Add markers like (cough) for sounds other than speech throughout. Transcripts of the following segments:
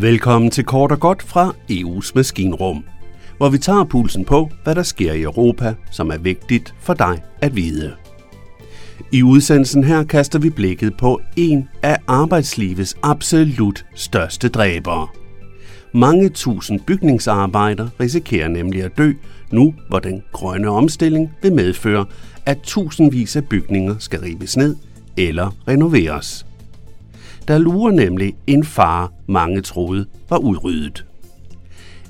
Velkommen til Kort og Godt fra EU's Maskinrum, hvor vi tager pulsen på, hvad der sker i Europa, som er vigtigt for dig at vide. I udsendelsen her kaster vi blikket på en af arbejdslivets absolut største dræbere. Mange tusind bygningsarbejdere risikerer nemlig at dø, nu hvor den grønne omstilling vil medføre, at tusindvis af bygninger skal rives ned eller renoveres. Der lurer nemlig en fare, mange troede var udryddet.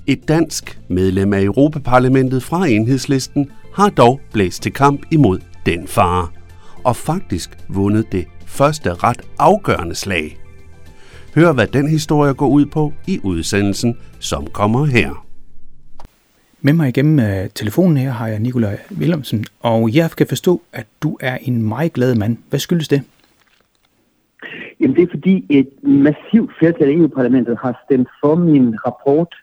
Et dansk medlem af Europaparlamentet fra enhedslisten har dog blæst til kamp imod den fare, og faktisk vundet det første ret afgørende slag. Hør, hvad den historie går ud på i udsendelsen, som kommer her. Med mig igennem uh, telefonen her har jeg Nikolaj Willemsen, og jeg kan forstå, at du er en meget glad mand. Hvad skyldes det? Jamen det er fordi et massivt flertal i EU-parlamentet har stemt for min rapport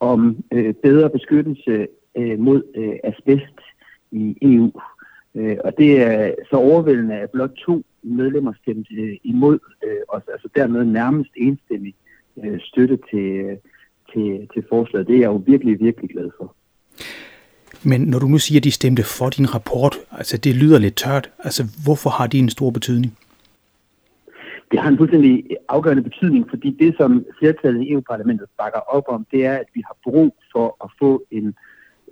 om øh, bedre beskyttelse øh, mod øh, asbest i EU. Øh, og det er så overvældende, at blot to medlemmer stemte øh, imod øh, os, altså dermed nærmest enstemmig øh, støtte til, øh, til, til forslaget. Det er jeg jo virkelig, virkelig glad for. Men når du nu siger, at de stemte for din rapport, altså det lyder lidt tørt. Altså hvorfor har de en stor betydning? Det har en fuldstændig afgørende betydning, fordi det, som flertallet i EU-parlamentet bakker op om, det er, at vi har brug for at få en...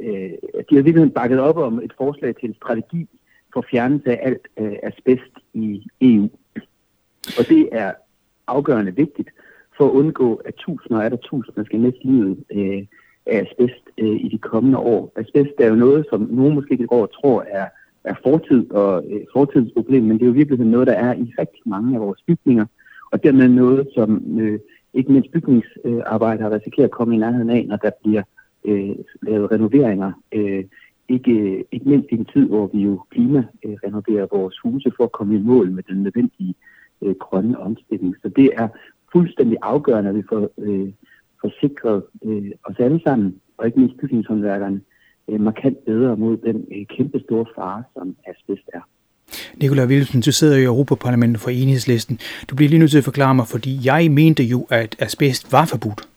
Øh, de har virkelig bakket op om et forslag til en strategi for fjernelse af alt øh, asbest i EU. Og det er afgørende vigtigt for at undgå, at tusinder er der tusinder skal miste livet øh, af asbest øh, i de kommende år. Asbest er jo noget, som nogen måske ikke går og tror er, er fortid og øh, fortidens problem, men det er jo virkelig noget, der er i rigtig mange af vores bygninger, og dermed noget, som øh, ikke mindst bygningsarbejdere risikerer at komme i nærheden af, når der bliver øh, lavet renoveringer. Øh, ikke, ikke mindst i en tid, hvor vi jo klimarenoverer vores huse for at komme i mål med den nødvendige øh, grønne omstilling. Så det er fuldstændig afgørende, at vi får, øh, får sikret øh, os alle sammen, og ikke mindst bygningshåndværkerne, øh, markant bedre mod den øh, kæmpe store fare, som asbest er. Nikolaj Wilson, du sidder i Europaparlamentet for enhedslisten. Du bliver lige nødt til at forklare mig, fordi jeg mente jo, at asbest var forbudt.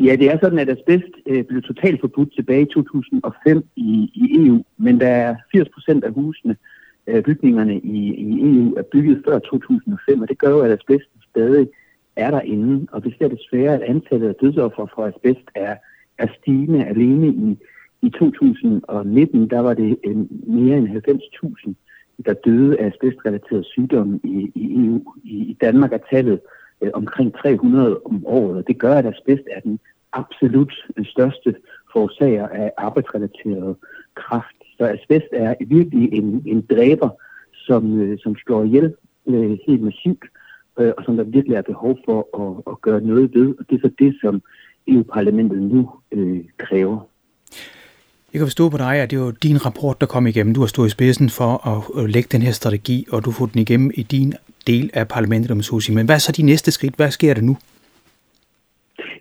Ja, det er sådan, at asbest øh, blev totalt forbudt tilbage i 2005 i, i EU, men der er 80 procent af husene, øh, bygningerne i, i EU, er bygget før 2005, og det gør jo, at asbest stadig er derinde, og vi ser desværre, at antallet af dødsoffer fra asbest er, er stigende alene i, i 2019, der var det øh, mere end 90.000, der døde af asbestrelaterede sygdomme i, i EU. I, I Danmark er tallet øh, omkring 300 om året, og det gør, at asbest er den absolut øh, største forårsager af arbejdsrelateret kraft. Så asbest er virkelig en, en dræber, som, øh, som slår ihjel øh, helt massivt, øh, og som der virkelig er behov for at, at gøre noget ved. Og det er så det, som EU-parlamentet nu øh, kræver. Jeg kan forstå på dig, at det var din rapport, der kom igennem. Du har stået i spidsen for at lægge den her strategi, og du får den igennem i din del af parlamentet, om sige. Men hvad er så de næste skridt? Hvad sker der nu?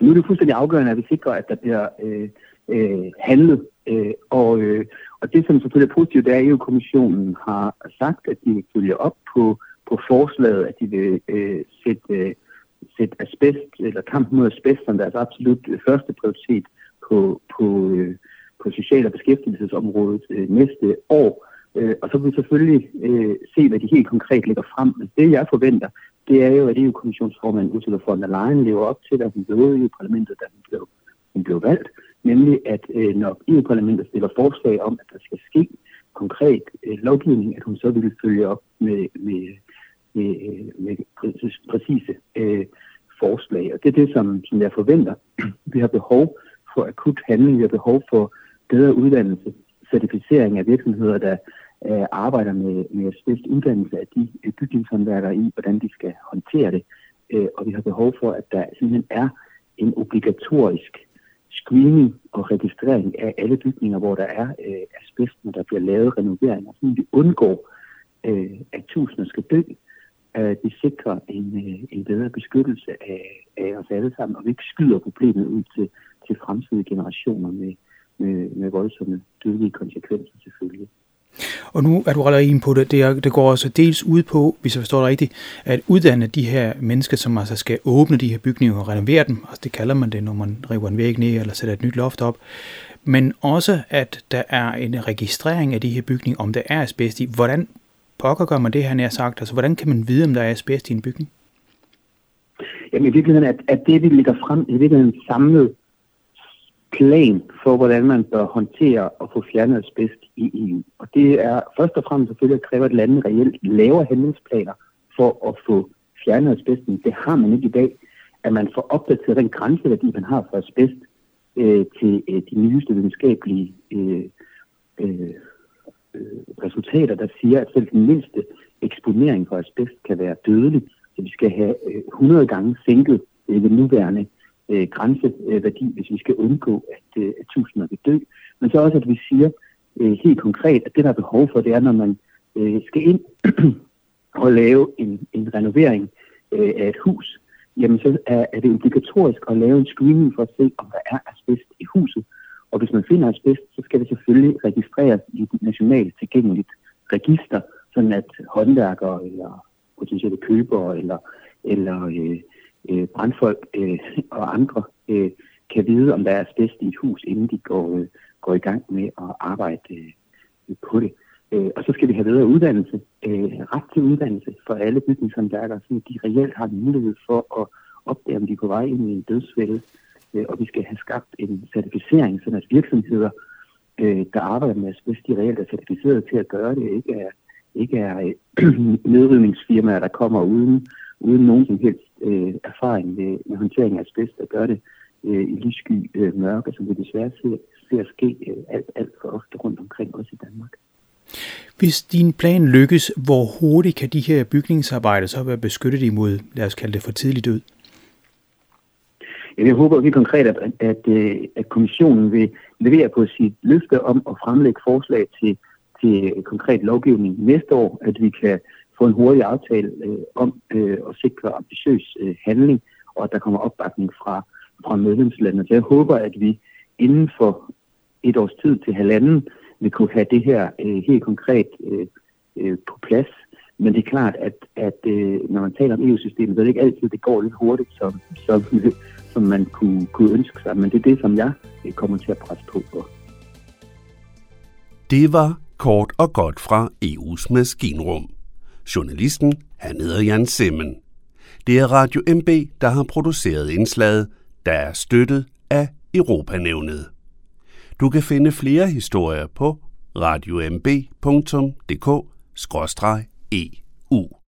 Nu er det fuldstændig afgørende, at vi sikrer, at der bliver øh, øh, handlet. Øh, og, øh, og det, som selvfølgelig er positivt, det er, at EU-kommissionen har sagt, at de vil følge op på, på forslaget, at de vil øh, sætte, øh, sætte asbest, eller kampen mod asbest som deres absolut øh, første prioritet på, på, øh, på social- og beskæftigelsesområdet øh, næste år. Øh, og så vil vi selvfølgelig øh, se, hvad de helt konkret lægger frem. Men det, jeg forventer, det er jo, at EU-kommissionsformanden Ursula von der Leyen lever op til, at hun blev i e parlamentet, da hun blev, hun blev valgt. Nemlig, at øh, når EU-parlamentet stiller forslag om, at der skal ske konkret øh, lovgivning, at hun så vil følge op med, med, med, øh, med præcise øh, forslag. Og det er det, som, som jeg forventer. Vi har behov for akut handling, vi har behov for bedre uddannelse, certificering af virksomheder, der øh, arbejder med, med asbest, uddannelse af de øh, bygningshåndværkere i, hvordan de skal håndtere det. Øh, og vi har behov for, at der simpelthen er en obligatorisk screening og registrering af alle bygninger, hvor der er øh, asbest, når der bliver lavet renoveringer, så vi undgår, øh, at tusinder skal dø, øh, det sikrer en, øh, en bedre beskyttelse af, af os alle sammen, og vi ikke skyder problemet ud til, til fremtidige generationer med, med, med voldsomme dødelige konsekvenser selvfølgelig. Og nu er du allerede inde på det. Det, er, det går også dels ud på, hvis jeg forstår det rigtigt, at uddanne de her mennesker, som altså skal åbne de her bygninger og renovere dem. Altså det kalder man det, når man river en væg ned eller sætter et nyt loft op. Men også, at der er en registrering af de her bygninger, om der er asbest i. Hvordan pokker gør man det her nær sagt? Altså hvordan kan man vide, om der er asbest i en bygning? Jamen i virkeligheden, at, at det vi lægger frem, i virkeligheden samlet plan for, hvordan man bør håndtere og få fjernet asbest i EU. Og det er først og fremmest selvfølgelig at kræve, at landene reelt laver handlingsplaner for at få fjernet asbesten. Det har man ikke i dag. At man får opdateret den grænseværdi, man har for asbest øh, til øh, de nyeste videnskabelige øh, øh, øh resultater, der siger, at selv den mindste eksponering for asbest kan være dødelig. Så vi skal have øh, 100 gange sænket øh, den nuværende øh, grænseværdi, hvis vi skal undgå, at, øh, at tusinder vil dø. Men så også, at vi siger øh, helt konkret, at det, der er behov for, det er, når man øh, skal ind (clears throat) og lave en, en renovering øh, af et hus, jamen så er, er det obligatorisk at lave en screening for at se, om der er asbest i huset. Og hvis man finder asbest, så skal det selvfølgelig registreres i et nationalt tilgængeligt register, sådan at håndværkere eller potentielle købere eller, eller øh, øh, brandfolk øh, og andre øh, kan vide, om der er asbest i et hus, inden de går, øh, går i gang med at arbejde øh, på det. Øh, og så skal vi have bedre uddannelse, øh, ret til uddannelse for alle bygningshåndværkere, så de reelt har mulighed for at opdage, om de er på vej ind i en dødsfælde. Øh, og vi skal have skabt en certificering, så at virksomheder, øh, der arbejder med asbest, de reelt er certificeret til at gøre det, ikke er, ikke er øh, (clears throat) nedrivningsfirmaer, der kommer uden, uden nogen som helst øh, erfaring med, med håndtering af asbest, der gør det øh, i lyssky øh, mørke, som vi desværre ser, ser ske øh, alt, alt for ofte rundt omkring, også i Danmark. Hvis din plan lykkes, hvor hurtigt kan de her bygningsarbejder så være beskyttet imod, lad os kalde det for tidlig død? Jeg håber helt konkret, at, at, øh, at kommissionen vil levere på sit løfte om at fremlægge forslag til, til konkret lovgivning næste år, at vi kan få en hurtig aftale øh, om øh, at sikre ambitiøs øh, handling, og at der kommer opbakning fra, fra medlemslandene. Så jeg håber, at vi inden for et års tid til halvanden vil kunne have det her øh, helt konkret øh, øh, på plads. Men det er klart, at, at øh, når man taler om EU-systemet, så er det ikke altid, det går lidt hurtigt, som, som, som man kunne, kunne ønske sig. Men det er det, som jeg øh, kommer til at presse på for. Det var kort og godt fra EU's maskinrum. Journalisten, han hedder Jan Simmen. Det er Radio MB, der har produceret indslaget, der er støttet af Europanævnet. Du kan finde flere historier på radiomb.dk-eu.